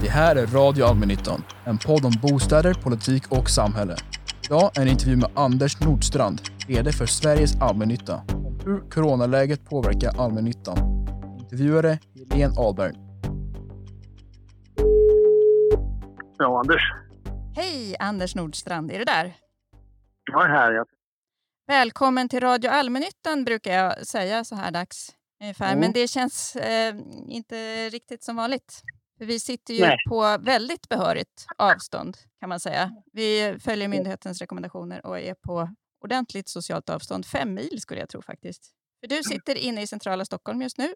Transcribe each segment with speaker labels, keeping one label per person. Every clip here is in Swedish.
Speaker 1: Det här är Radio Allmännyttan, en podd om bostäder, politik och samhälle. Idag en intervju med Anders Nordstrand, VD för Sveriges Allmännytta, om hur coronaläget påverkar allmännyttan. Intervjuare Helene Ahlberg.
Speaker 2: Ja, Anders.
Speaker 3: Hej Anders Nordstrand, är du där?
Speaker 2: Jag är här. Ja.
Speaker 3: Välkommen till Radio Allmännyttan brukar jag säga så här dags ungefär.
Speaker 2: Mm.
Speaker 3: Men det känns eh, inte riktigt som vanligt. För vi sitter ju
Speaker 2: Nej.
Speaker 3: på väldigt behörigt avstånd kan man säga. Vi följer myndighetens rekommendationer och är på ordentligt socialt avstånd. Fem mil skulle jag tro faktiskt. För du sitter inne i centrala Stockholm just nu.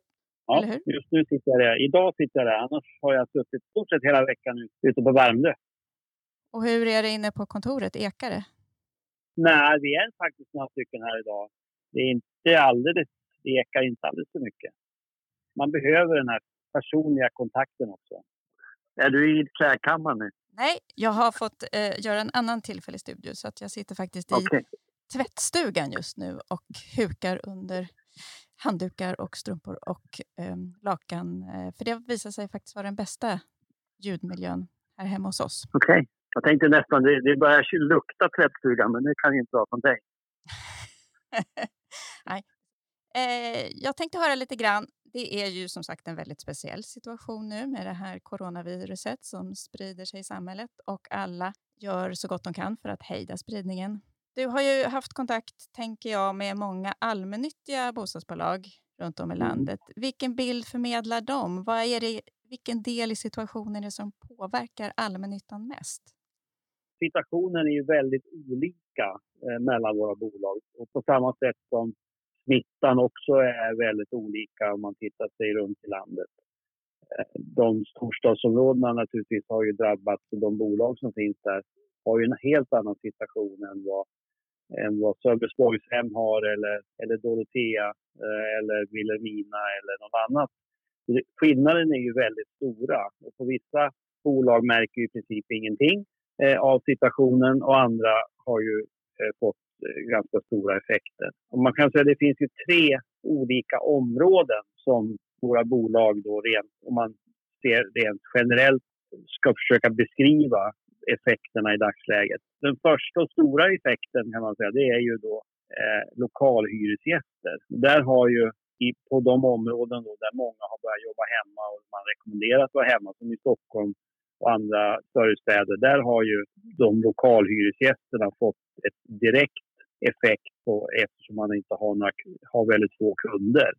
Speaker 2: Ja,
Speaker 3: Eller hur?
Speaker 2: just nu sitter jag där. Idag sitter jag där. Annars har jag suttit stort sett hela veckan nu, ute på Värmdö.
Speaker 3: Och hur är det inne på kontoret? Ekar det?
Speaker 2: Nej, vi är faktiskt några stycken här idag. Det är inte alldeles, det ekar inte alldeles för mycket. Man behöver den här personliga kontakten också. Är du i klädkammaren nu?
Speaker 3: Nej, jag har fått eh, göra en annan tillfällig studio så att jag sitter faktiskt i
Speaker 2: Okej.
Speaker 3: tvättstugan just nu och hukar under handdukar och strumpor och eh, lakan. För det visar sig faktiskt vara den bästa ljudmiljön här hemma hos oss.
Speaker 2: Okej. Jag tänkte nästan, det, det börjar lukta tvättstugan, men det kan inte vara från dig.
Speaker 3: Nej. Eh, jag tänkte höra lite grann. Det är ju som sagt en väldigt speciell situation nu med det här coronaviruset som sprider sig i samhället och alla gör så gott de kan för att hejda spridningen. Du har ju haft kontakt, tänker jag, med många allmännyttiga bostadsbolag runt om i
Speaker 2: Mm.
Speaker 3: landet. Vilken bild förmedlar de? Vad är det, vilken del i situationen är det som påverkar allmännyttan mest?
Speaker 2: situationen är ju väldigt olika eh, mellan våra bolag. Och på samma sätt som smittan också är väldigt olika om man tittar sig runt i landet. Eh, de storstadsområdena naturligtvis har ju drabbats och de bolag som finns där har ju en helt annan situation än vad, än vad Sölvesborgshem har eller, eller Dorotea eh, eller Vilhelmina eller något annat. Skillnaden är ju väldigt stora och på vissa bolag märker ju i princip ingenting eh, av situationen och andra har ju fått ganska stora effekter. Och man kan säga att det finns ju tre olika områden som våra bolag då rent, om man ser rent generellt ska försöka beskriva effekterna i dagsläget. Den första och stora effekten kan man säga det är ju då eh, lokalhyresgäster. Där har ju i, på de områden då där många har börjat jobba hemma och man rekommenderar att vara hemma som i Stockholm och andra större städer, där har ju de lokalhyresgästerna fått ett direkt effekt på, eftersom man inte har, några, har väldigt få kunder.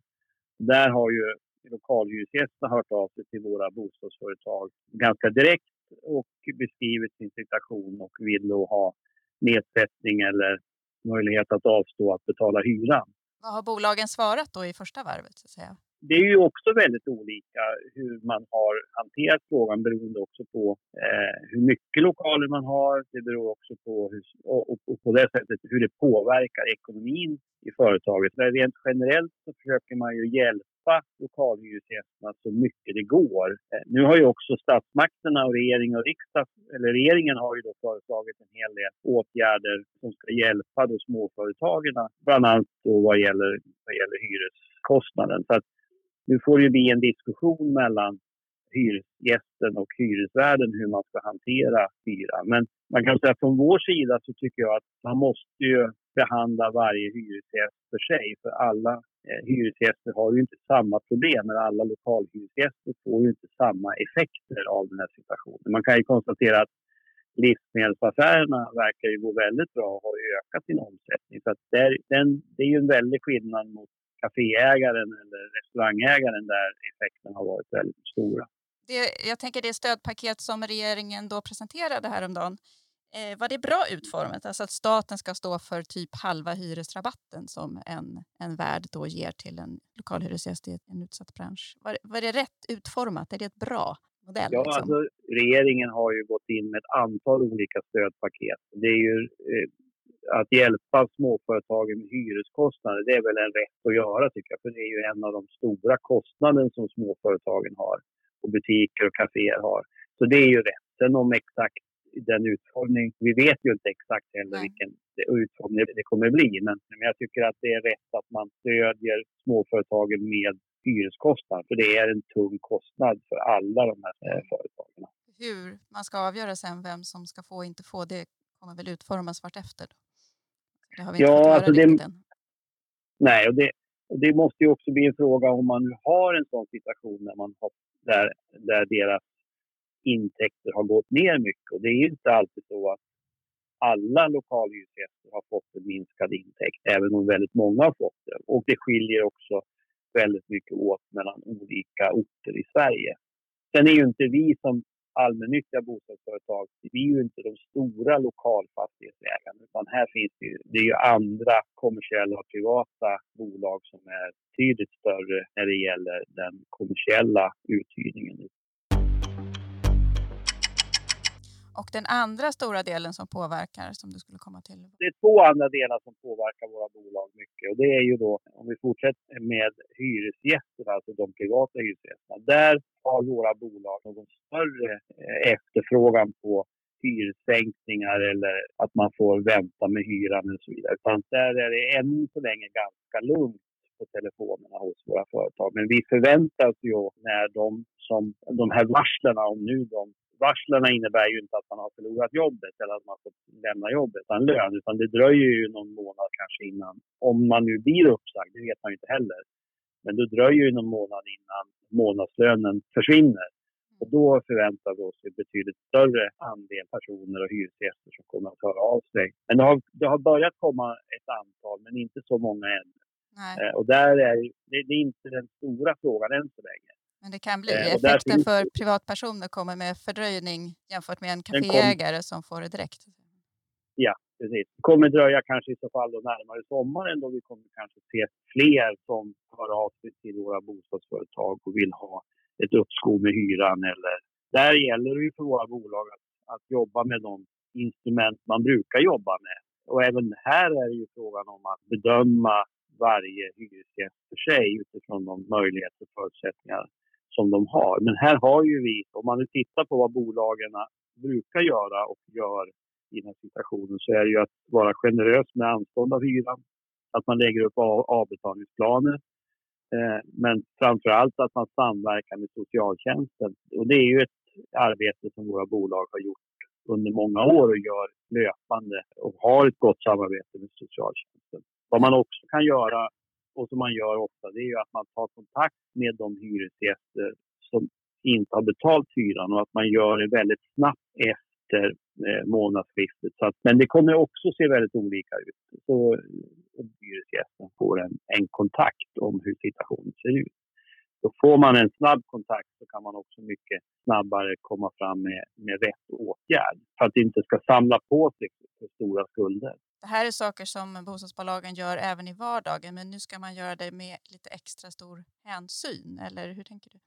Speaker 2: Där har ju lokalhyresgästerna hört av sig till våra bostadsföretag ganska direkt och beskrivit sin situation och vill då ha nedsättning eller möjlighet att avstå att betala hyran.
Speaker 3: Vad har bolagen svarat då i första varvet? Så att säga?
Speaker 2: Det är ju också väldigt olika hur man har hanterat frågan beroende också på eh, hur mycket lokaler man har. Det beror också på hur, och, och, på det sättet hur det påverkar ekonomin i företaget. Men rent generellt så försöker man ju hjälpa lokalhyresgästerna så mycket det går. Eh, nu har ju också statsmakterna och regering och riksdag, eller regeringen har ju då föreslagit en hel del åtgärder som ska hjälpa då småföretagen, bland annat då vad gäller, vad gäller hyreskostnaden. Så att nu får det ju bli en diskussion mellan hyresgästen och hyresvärden hur man ska hantera hyran. Men man kan säga från vår sida så tycker jag att man måste ju behandla varje hyresgäst för sig. För alla eh, hyresgäster har ju inte samma problem, Eller alla lokalhyresgäster får ju inte samma effekter av den här situationen. Man kan ju konstatera att livsmedelsaffärerna verkar ju gå väldigt bra och har ökat sin omsättning. Så att där, den, det är ju en väldig skillnad mot kaféägaren eller restaurangägaren där effekterna har varit väldigt stora.
Speaker 3: Det, jag tänker det stödpaket som regeringen då presenterade häromdagen, eh, var det bra utformat? Alltså att staten ska stå för typ halva hyresrabatten som en, en värd då ger till en lokalhyresgäst i en utsatt bransch. Var, var det rätt utformat? Är det ett bra modell?
Speaker 2: Ja,
Speaker 3: liksom?
Speaker 2: alltså, regeringen har ju gått in med ett antal olika stödpaket. Det är ju eh, att hjälpa småföretagen med hyreskostnader, det är väl en rätt att göra tycker jag. För det är ju en av de stora kostnaderna som småföretagen har och butiker och kaféer har. Så det är ju rätt. Sen om exakt den utformning. Vi vet ju inte exakt heller
Speaker 3: Nej.
Speaker 2: vilken utformning det kommer bli. Men, men jag tycker att det är rätt att man stödjer småföretagen med hyreskostnad. För det är en tung kostnad för alla de här eh, företagen.
Speaker 3: Hur man ska avgöra sen vem som ska få och inte få, det kommer väl utformas vartefter? Då. Det har vi inte
Speaker 2: Ja,
Speaker 3: fått
Speaker 2: alltså det-
Speaker 3: än.
Speaker 2: Nej, och det, och det måste ju också bli en fråga om man nu har en sån situation när man har, där, där deras intäkter har gått ner mycket. Och det är ju inte alltid så att alla lokalhyresgäster har fått en minskad intäkt, även om väldigt många har fått det. Och det skiljer också väldigt mycket åt mellan olika orter i Sverige. Sen är ju inte vi som allmännyttiga bostadsföretag, vi är ju inte de stora lokalfastighetsägarna utan här finns det ju, det är ju andra kommersiella och privata bolag som är betydligt större när det gäller den kommersiella uthyrningen.
Speaker 3: Och den andra stora delen som påverkar, som du skulle komma till?
Speaker 2: Det är två andra delar som påverkar våra bolag mycket och det är ju då om vi fortsätter med hyresgästerna, alltså de privata hyresgästerna. Där har våra bolag någon större eh, efterfrågan på hyressänkningar eller att man får vänta med hyran och så vidare. Utan där är det än så länge ganska lugnt på telefonerna hos våra företag. Men vi förväntar oss ju när de, som, de här varslen, om nu de Varslen innebär ju inte att man har förlorat jobbet eller att man får lämna jobbet utan lön. Utan det dröjer ju någon månad kanske innan. Om man nu blir uppsagd, det vet man ju inte heller. Men det dröjer ju någon månad innan månadslönen försvinner. Och då förväntar vi oss en betydligt större andel personer och hyresgäster som kommer att höra av sig. Men det har, det har börjat komma ett antal, men inte så många än.
Speaker 3: Nej,
Speaker 2: Eh, Och där är det, det är inte den stora frågan än så länge.
Speaker 3: Men det kan bli.
Speaker 2: eh,
Speaker 3: Effekten
Speaker 2: finns
Speaker 3: för privatpersoner kommer med fördröjning jämfört med en
Speaker 2: Den kom-
Speaker 3: kaféägare som får det direkt.
Speaker 2: Precis. Det kommer dröja kanske i så fall då närmare sommaren då vi kommer kanske se fler som hör av sig till våra bostadsföretag och vill ha ett uppskov med hyran. Eller, där gäller det ju för våra bolag att, att jobba med de instrument man brukar jobba med. Och även här är det ju frågan om att bedöma varje hyresgäst för sig utifrån de möjligheter och förutsättningar som de har. Men här har ju vi, om man nu tittar på vad bolagen brukar göra och gör i den här situationen så är det ju att vara generös med anstånd av hyran. Att man lägger upp avbetalningsplaner. Eh, men framför allt att man samverkar med socialtjänsten. Och det är ju ett arbete som våra bolag har gjort under många år och gör löpande och har ett gott samarbete med socialtjänsten. Vad man också kan göra och som man gör ofta det är ju att man tar kontakt med de hyresgäster som inte har betalt hyran och att man gör det väldigt snabbt efter eh, månadsskiftet. Så att, men det kommer också se väldigt olika ut. Så om hyresgästen får en, en kontakt om hur situationen ser ut. Då får man en snabb kontakt så kan man också mycket snabbare komma fram med, med rätt åtgärd för att det inte ska samla på sig för stora skulder.
Speaker 3: Det här är saker som bostadsbolagen gör även i vardagen, men nu ska man göra det med lite extra stor hänsyn, eller hur tänker du?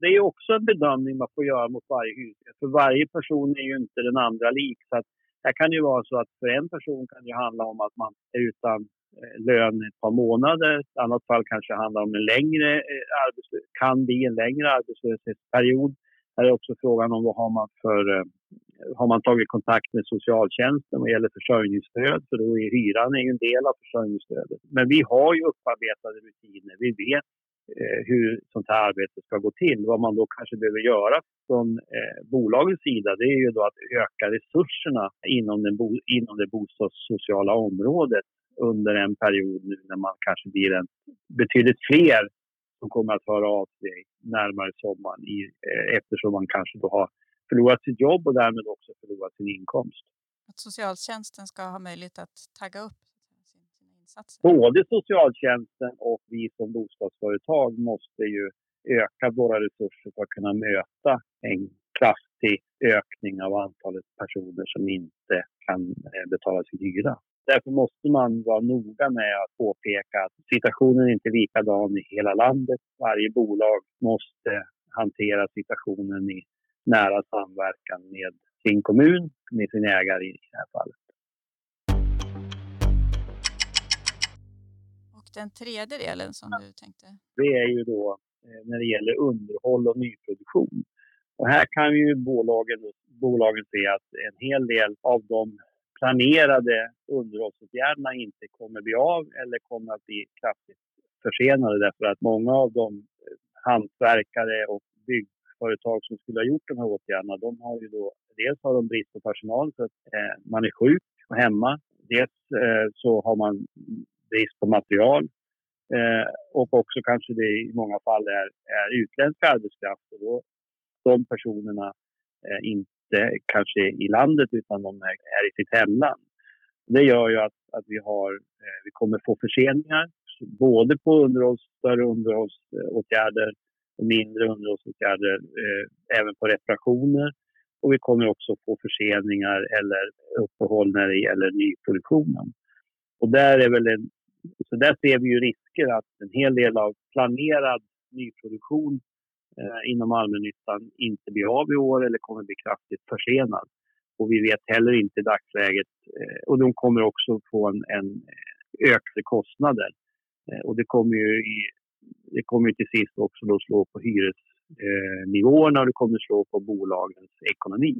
Speaker 2: Det är också en bedömning man får göra mot varje hyresgäst. För varje person är ju inte den andra lik. Så att här kan det ju vara så att för en person kan det handla om att man är utan eh, lön ett par månader. I annat fall kanske det handlar om en längre eh, arbetslöshet, kan bli en längre arbetslöshetsperiod. Här är också frågan om vad har man för eh, har man tagit kontakt med socialtjänsten vad gäller försörjningsstöd? För då är hyran är en del av försörjningsstödet. Men vi har ju upparbetade rutiner. Vi vet eh, hur sånt här arbete ska gå till. Vad man då kanske behöver göra från eh, bolagets sida det är ju då att öka resurserna inom, den bo, inom det bostadssociala området under en period nu när man kanske blir en betydligt fler som kommer att höra av sig närmare sommaren i, eh, eftersom man kanske då har förlorat sitt jobb och därmed också förlorat sin inkomst.
Speaker 3: Att socialtjänsten ska ha möjlighet att tagga upp sin- sina insatser?
Speaker 2: Både socialtjänsten och vi som bostadsföretag måste ju öka våra resurser för att kunna möta en kraftig ökning av antalet personer som inte kan eh, betala sin hyra. Därför måste man vara noga med att påpeka att situationen är inte är likadan i hela landet. Varje bolag måste hantera situationen i nära samverkan med sin kommun, med sin ägare i det här fallet.
Speaker 3: Och den tredje delen som du tänkte?
Speaker 2: det är ju då eh, när det gäller underhåll och nyproduktion. Och här kan ju bolagen, bolagen se att en hel del av de planerade underhållsåtgärderna inte kommer bli av eller kommer att bli kraftigt försenade därför att många av de hantverkare och Företag som skulle ha gjort de här åtgärderna, de har ju då, dels har de brist på personal för att eh, man är sjuk och hemma. Dels eh, så har man brist på material eh, och också kanske det i många fall är, är utländsk arbetskraft och då de personerna eh, inte kanske i landet utan de är, är i sitt hemland. Det gör ju att, att vi, har, eh, vi kommer få förseningar både på underhålls, större underhållsåtgärder och mindre underhållsåtgärder, eh, även på reparationer. Och vi kommer också få förseningar eller uppehåll när det gäller nyproduktionen. Och där, är väl en, så där ser vi ju risker att en hel del av planerad nyproduktion eh, inom allmännyttan inte blir av i år eller kommer bli kraftigt försenad. Och vi vet heller inte i dagsläget, eh, och de kommer också få en, en ökade kostnader. Eh, och det kommer ju, i, det kommer till sist också då slå på hyresnivåerna och det kommer slå på bolagens ekonomi.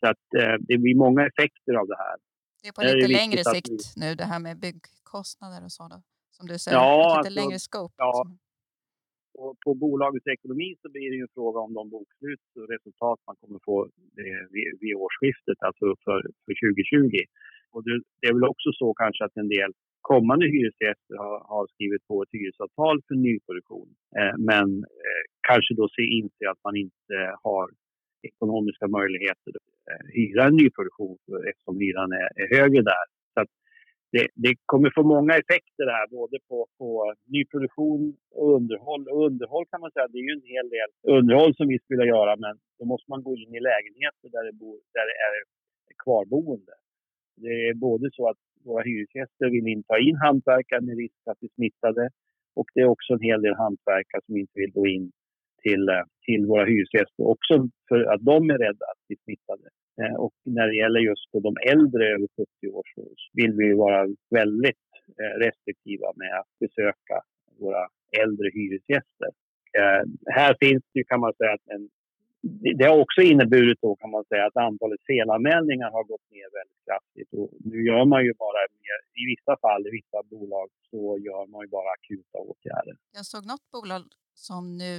Speaker 2: Så att eh, det blir många effekter av det här.
Speaker 3: Det är på lite är längre sikt vi... nu det här med byggkostnader och sådant. Som du säger, ja, lite alltså, längre scope.
Speaker 2: Ja. Och på bolagets ekonomi så blir det ju en fråga om de bokslut och resultat man kommer få eh, vid, vid årsskiftet, alltså för, för 2020. Och det, det är väl också så kanske att en del kommande hyresgäster har, har skrivit på ett hyresavtal för nyproduktion eh, men eh, kanske då ser inte att man inte har ekonomiska möjligheter att eh, hyra en nyproduktion eftersom hyran är, är högre där. Så det, det, kommer få många effekter här, både på, på nyproduktion och underhåll. Och underhåll kan man säga, det är ju en hel del underhåll som vi skulle göra men då måste man gå in i lägenheter där det, bor, där det är kvarboende. Det är både så att våra hyresgäster vill inte ha in hantverkare med risk att bli smittade. Och det är också en hel del hantverkare som inte vill gå in till, eh, till våra hyresgäster också för att de är rädda att bli smittade. Eh, och när det gäller just de äldre över 70 år så vill vi vara väldigt eh, restriktiva med att besöka våra äldre hyresgäster. Här finns det kan man säga en det har också inneburit då kan man säga att antalet felanmälningar har gått ner väldigt kraftigt. Och nu gör man ju bara mer, i vissa fall, i vissa bolag, så gör man ju bara akuta åtgärder.
Speaker 3: Jag såg något bolag som nu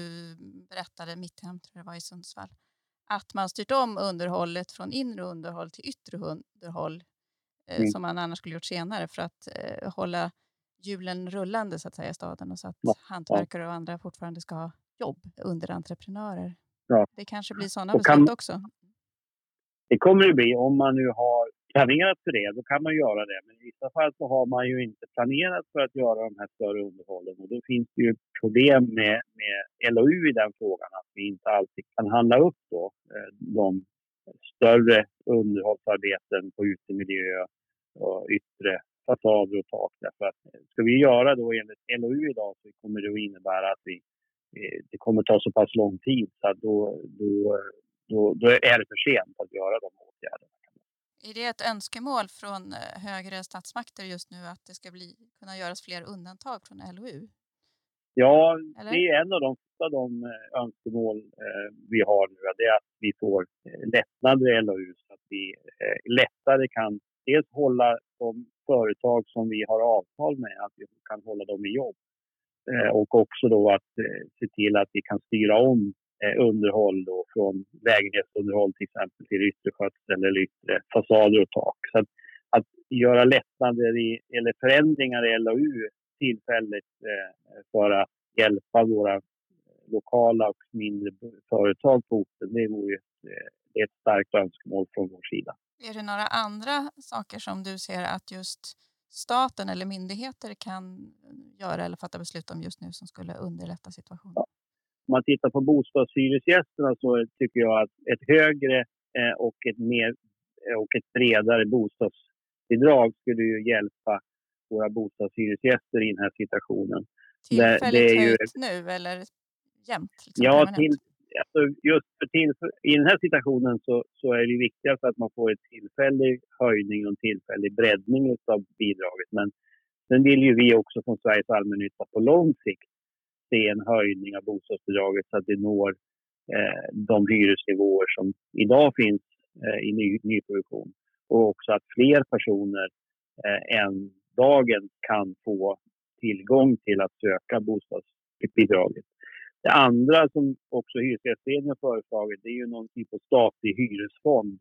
Speaker 3: berättade, Mitthem tror jag det var i Sundsvall, att man styrt om underhållet från inre underhåll till yttre underhåll eh, mm. som man annars skulle gjort senare för att eh, hålla hjulen rullande så att säga i staden och så att ja. hantverkare och andra fortfarande ska ha jobb under entreprenörer. Ja. Det kanske blir sådana beslut kan, också?
Speaker 2: Det kommer det bli. Om man nu har planerat för det, då kan man göra det. Men i vissa fall så har man ju inte planerat för att göra de här större underhållen. Och då finns det ju problem med, med LOU i den frågan, att vi inte alltid kan handla upp då, eh, de större underhållsarbeten på utemiljö och yttre fasader och tak. Därför att ska vi göra då enligt LOU idag så kommer det att innebära att vi Eh, det kommer ta så pass lång tid så att då, då, då, då är det för sent att göra de åtgärderna.
Speaker 3: Är det ett önskemål från eh, högre statsmakter just nu att det ska bli, kunna göras fler undantag från LOU?
Speaker 2: Ja, Eller? det är en av de, av de eh, önskemål eh, vi har nu. Det är att vi får lättnader i LOU så att vi eh, lättare kan dels hålla de företag som vi har avtal med, att vi kan hålla dem i jobb. Eh, och också då att eh, se till att vi kan styra om eh, underhåll då från lägenhetsunderhåll till exempel till yttre skötsel eller yttre fasader och tak. Så att, att göra lättnader i, eller förändringar i LOU tillfälligt för att hjälpa våra lokala och mindre företag på orten, det vore ett, ett starkt önskemål från vår sida.
Speaker 3: Är det några andra saker som du ser att just staten eller myndigheter kan göra eller fatta beslut om just nu som skulle underlätta situationen? Ja.
Speaker 2: Om man tittar på bostadshyresgästerna så tycker jag att ett högre eh, och ett, mer, eh, och ett bredare bostadsbidrag skulle ju hjälpa våra bostadshyresgäster i den här situationen.
Speaker 3: Tillfälligt det, det höjt ju... nu eller jämnt?
Speaker 2: Liksom, ja, till, alltså just för till, i den här situationen så, så är det viktigast att man får en tillfällig höjning och en tillfällig breddning av bidraget. Men sen vill ju vi också från Sveriges allmännytta på lång sikt se en höjning av bostadsbidraget så att det når eh, de hyresnivåer som idag finns eh, i ny, nyproduktion. Och också att fler personer eh, än dagen kan få tillgång till att söka bostadsbidraget. Det andra som också Hyresgästföreningen har föreslagit det är ju någon typ av statlig hyresfond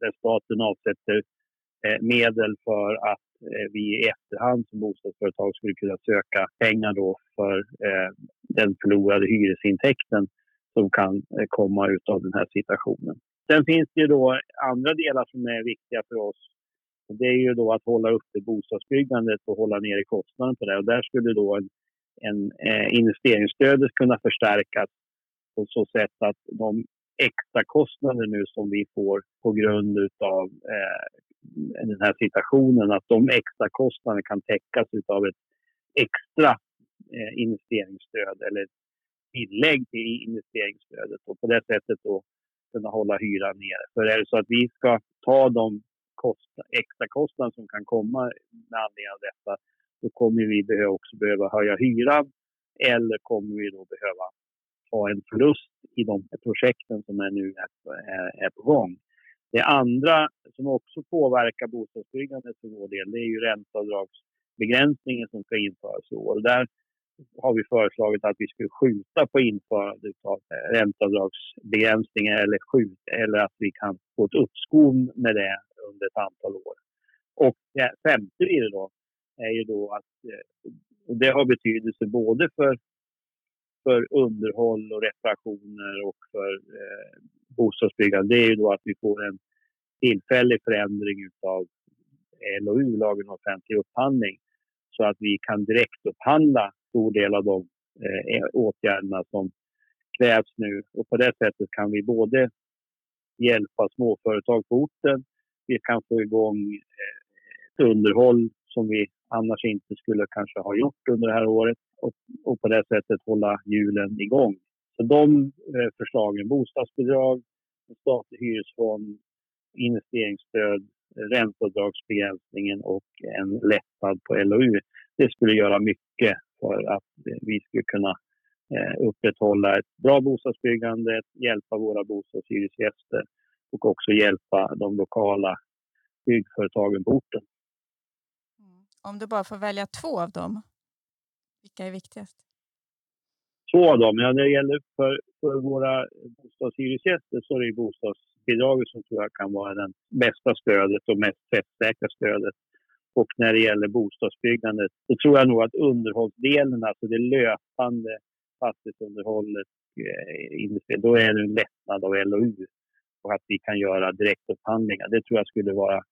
Speaker 2: där staten avsätter eh, medel för att eh, vi i efterhand som bostadsföretag skulle kunna söka pengar då för eh, den förlorade hyresintäkten som kan eh, komma ut av den här situationen. Sen finns det ju då andra delar som är viktiga för oss. Det är ju då att hålla uppe bostadsbyggandet och hålla nere kostnaden på det. Och där skulle då en, en eh, investeringsstödet kunna förstärkas på så sätt att de extra kostnader nu som vi får på grund av eh, den här situationen, att de extra kostnaderna kan täckas av ett extra eh, investeringsstöd eller tillägg till investeringsstödet och på det sättet då kunna hålla hyran nere. För är det så att vi ska ta de kost, extra kostnader som kan komma med anledning av detta, då kommer vi också behöva höja hyran eller kommer vi då behöva ha en förlust i de projekten som är nu är, är på gång. Det andra som också påverkar bostadsbyggandet för vår del, det är ju ränteavdragsbegränsningen som ska införas i år. Där har vi föreslagit att vi skulle skjuta på införandet av ränteavdragsbegränsningen eller, skjut, eller att vi kan få ett uppskov med det under ett antal år. Och det femte blir det då, är ju då att eh, och det har betydelse både för för underhåll och reparationer och för eh, bostadsbyggande, det är ju då att vi får en tillfällig förändring av LOU, lagen om offentlig upphandling, så att vi kan direkt upphandla stor del av de eh, e-, åtgärderna som krävs nu. Och på det sättet kan vi både hjälpa småföretag på orten, vi kan få igång eh, ett underhåll som vi annars inte skulle kanske ha gjort under det här året och, och på det sättet hålla hjulen igång. Så de eh, förslagen, bostadsbidrag, statlig hyresfond, investeringsstöd, ränteavdragsbegränsningen och en lättnad på LOU. Det skulle göra mycket för att vi skulle kunna eh, upprätthålla ett bra bostadsbyggande, hjälpa våra bostadshyresgäster och också hjälpa de lokala byggföretagen på orten.
Speaker 3: Om du bara får välja två av dem, vilka är viktigast?
Speaker 2: Två av dem, ja, när det gäller för, för våra bostadshyresgäster så är det bostadsbidraget som tror jag kan vara det bästa stödet och mest träffsäkra stödet. Och när det gäller bostadsbyggandet så tror jag nog att underhållsdelen, alltså det löpande fastighetsunderhållet, eh, då är det en lättnad av LOU och att vi kan göra direktupphandlingar. Det tror jag skulle vara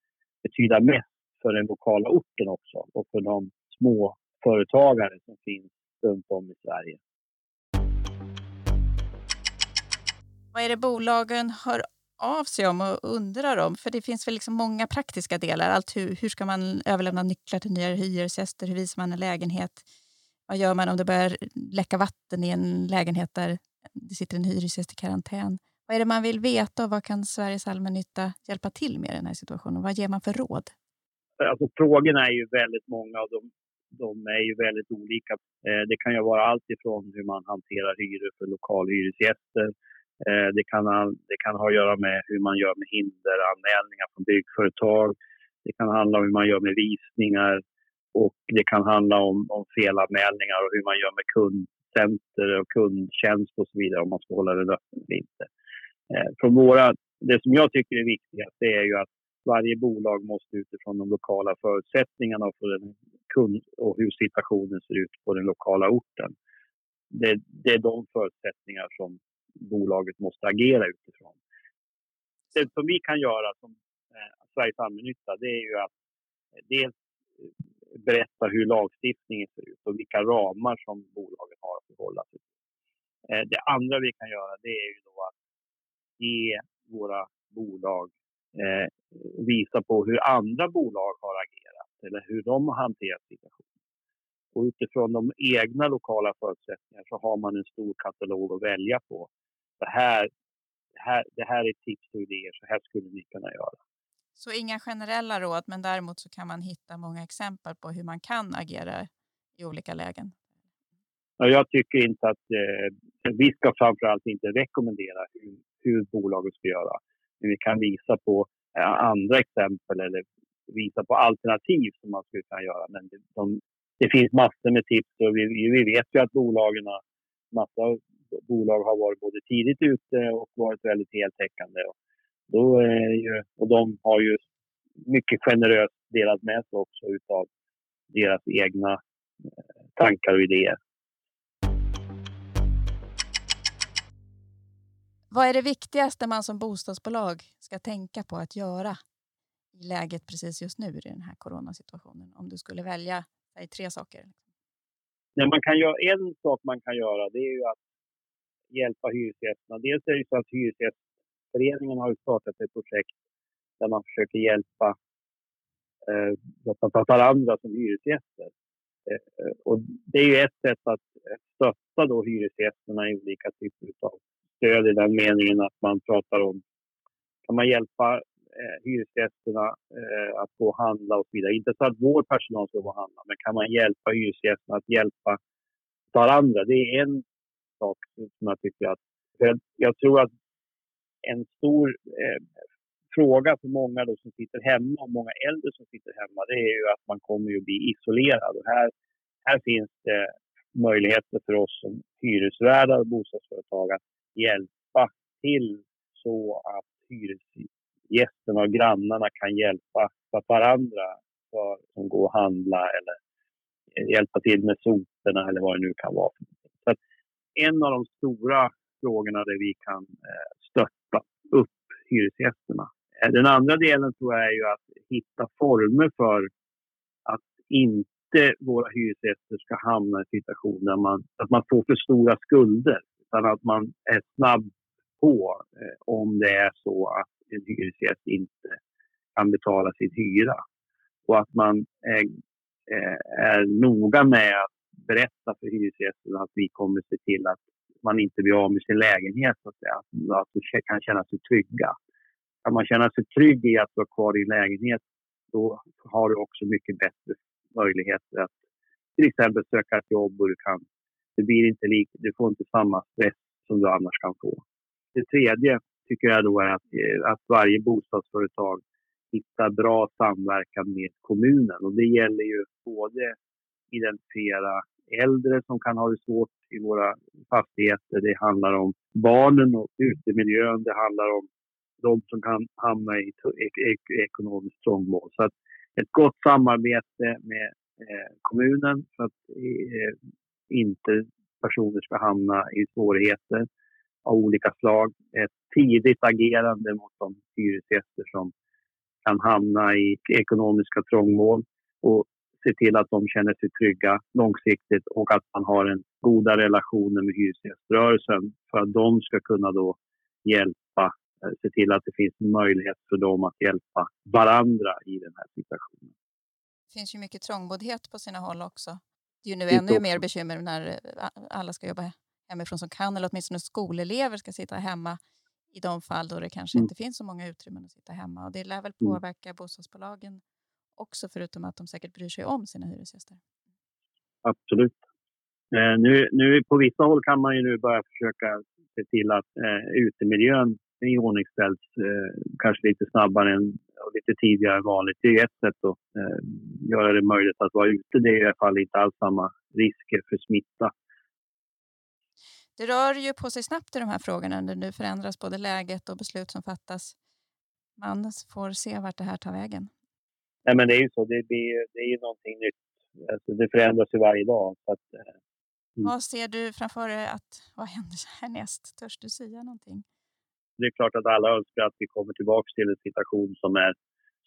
Speaker 2: betyda mest för den lokala orten också och för de små företagare som finns runt om i Sverige.
Speaker 3: Vad är det bolagen hör av sig om och undrar om? För det finns väl liksom många praktiska delar. Allt hur, hur ska man överlämna nycklar till nya hyresgäster? Hur visar man en lägenhet? Vad gör man om det börjar läcka vatten i en lägenhet där det sitter en hyresgäst i karantän? Vad är det man vill veta och vad kan Sveriges allmännytta hjälpa till med i den här situationen? Vad ger man för råd?
Speaker 2: Alltså, alltså, frågorna är ju väldigt många och de, de är ju väldigt olika. Eh, det kan ju vara allt ifrån hur man hanterar hyror för lokalhyresgäster. Eh, det kan, det kan ha att göra med hur man gör med hinderanmälningar från byggföretag. Det kan handla om hur man gör med visningar och det kan handla om, om felanmälningar och hur man gör med kundcenter och kundtjänst och så vidare om man ska hålla det öppet eller inte. Eh, från våra, det som jag tycker är viktigast det är ju att varje bolag måste utifrån de lokala förutsättningarna och, för den kund, och hur situationen ser ut på den lokala orten. Det, det är de förutsättningar som bolaget måste agera utifrån. Det som vi kan göra som eh, Sveriges allmännytta det är ju att eh, dels eh, berätta hur lagstiftningen ser ut och vilka ramar som bolagen har att förhålla sig till. Eh, det andra vi kan göra det är ju då att ge våra bolag eh, visa på hur andra bolag har agerat eller hur de har hanterat situationen. Och utifrån de egna lokala förutsättningarna så har man en stor katalog att välja på. Det här, det här, det här är tips och idéer, så här skulle ni kunna göra.
Speaker 3: Så inga generella råd, men däremot så kan man hitta många exempel på hur man kan agera i olika lägen?
Speaker 2: jag tycker inte att eh, vi ska framförallt inte rekommendera hur, hur bolaget ska göra. Men vi kan visa på eh, andra exempel eller visa på alternativ som man skulle kunna göra. Men de, det finns massor med tips och vi, vi vet ju att bolagen, massa bolag har varit både tidigt ute och varit väldigt heltäckande. Och, då är ju, och de har ju mycket generöst delat med sig också utav deras egna eh, tankar och idéer.
Speaker 3: Vad är det viktigaste man som bostadsbolag ska tänka på att göra i läget precis just nu i den här coronasituationen? Om du skulle välja säg, tre saker. Liksom.
Speaker 2: Ja, man kan göra, en sak man kan göra det är ju att hjälpa hyresgästerna. Dels är det så att Hyresgästföreningen har startat ett projekt där man försöker hjälpa eh, varandra som hyresgäster. Eh, och det är ju ett sätt att stötta då hyresgästerna i olika typer av stöd i den meningen att man pratar om kan man hjälpa eh, hyresgästerna eh, att gå och handla och så vidare. Inte så att vår personal ska gå och handla, men kan man hjälpa hyresgästerna att hjälpa varandra? Det är en sak som jag tycker att... Jag tror att en stor eh, fråga för många då som sitter hemma och många äldre som sitter hemma, det är ju att man kommer att bli isolerad. Och här, här finns det möjligheter för oss som hyresvärdar och bostadsföretag att hjälpa till så att hyresgästerna och grannarna kan hjälpa varandra för att gå och handla eller eh, hjälpa till med soporna eller vad det nu kan vara. Så en av de stora frågorna där vi kan eh, stötta upp hyresgästerna. Eh, den andra delen tror jag är ju att hitta former för att inte våra hyresgäster ska hamna i en situation där man, att man får för stora skulder utan att man är snabb på eh, om det är så att en hyresgäst inte kan betala sin hyra. Och att man är, eh, är noga med att berätta för hyresgästen att vi kommer se till att man inte blir av med sin lägenhet, så att, att, att de kan känna sig trygga. Kan man känna sig trygg i att vara kvar i lägenhet, då har du också mycket bättre möjligheter att till exempel söka ett jobb och du kan det blir inte lik, du får inte samma stress som du annars kan få. Det tredje tycker jag då är att, eh, att varje bostadsföretag hittar bra samverkan med kommunen. Och det gäller ju både identifiera äldre som kan ha det svårt i våra fastigheter. Det handlar om barnen och utemiljön. Det handlar om de som kan hamna i ekonomiskt trångmål. Så att ett gott samarbete med eh, kommunen för att eh, inte personer ska hamna i svårigheter av olika slag. Ett tidigt agerande mot de hyresgäster som kan hamna i ekonomiska trångmål och se till att de känner sig trygga långsiktigt och att man har en goda relationer med hyresgäströrelsen för att de ska kunna då hjälpa, eh, se till att det finns möjlighet för dem att hjälpa varandra i den här situationen.
Speaker 3: Det finns ju mycket trångboddhet på sina håll också. Det är ju nu ännu mer bekymmer när eh, alla ska jobba hemifrån som kan, eller åtminstone skolelever ska sitta hemma i de fall då det kanske mm. inte finns så många utrymmen att sitta hemma. Och det lär väl mm. påverka mm. bostadsbolagen också, förutom att de säkert bryr sig om sina hyresgäster.
Speaker 2: Absolut. Eh, nu, nu på vissa håll kan man ju nu börja försöka se till att eh, utemiljön iordningställs eh, kanske lite snabbare än, och lite tidigare än vanligt. Det är ett sätt att eh, göra det möjligt att vara ute. Det är i alla fall inte alls samma risker för smitta.
Speaker 3: Det rör ju på sig snabbt i de här frågorna när nu förändras både läget och beslut som fattas. Man får se vart det här tar vägen.
Speaker 2: Nej, men det är ju så. Det, blir, det är ju någonting nytt. Alltså, det förändras ju varje dag. Så att, eh,
Speaker 3: mm. Vad ser du framför dig att vad händer härnäst? Törs du säga någonting?
Speaker 2: Det är klart att alla önskar att vi kommer tillbaka till en situation som är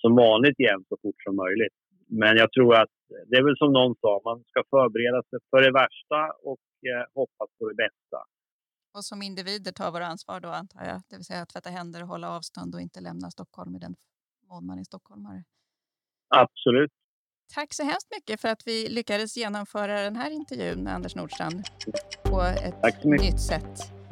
Speaker 2: som vanligt igen så fort som möjligt. Men jag tror att det är väl som någon sa, man ska förbereda sig för det värsta och eh, hoppas på det bästa.
Speaker 3: Och som individer tar våra ansvar då antar jag, det vill säga att tvätta händer och hålla avstånd och inte lämna Stockholm i den mån man är stockholmare.
Speaker 2: Absolut.
Speaker 3: Tack så hemskt mycket för att vi lyckades genomföra den här intervjun med Anders Nordstrand på ett nytt sätt.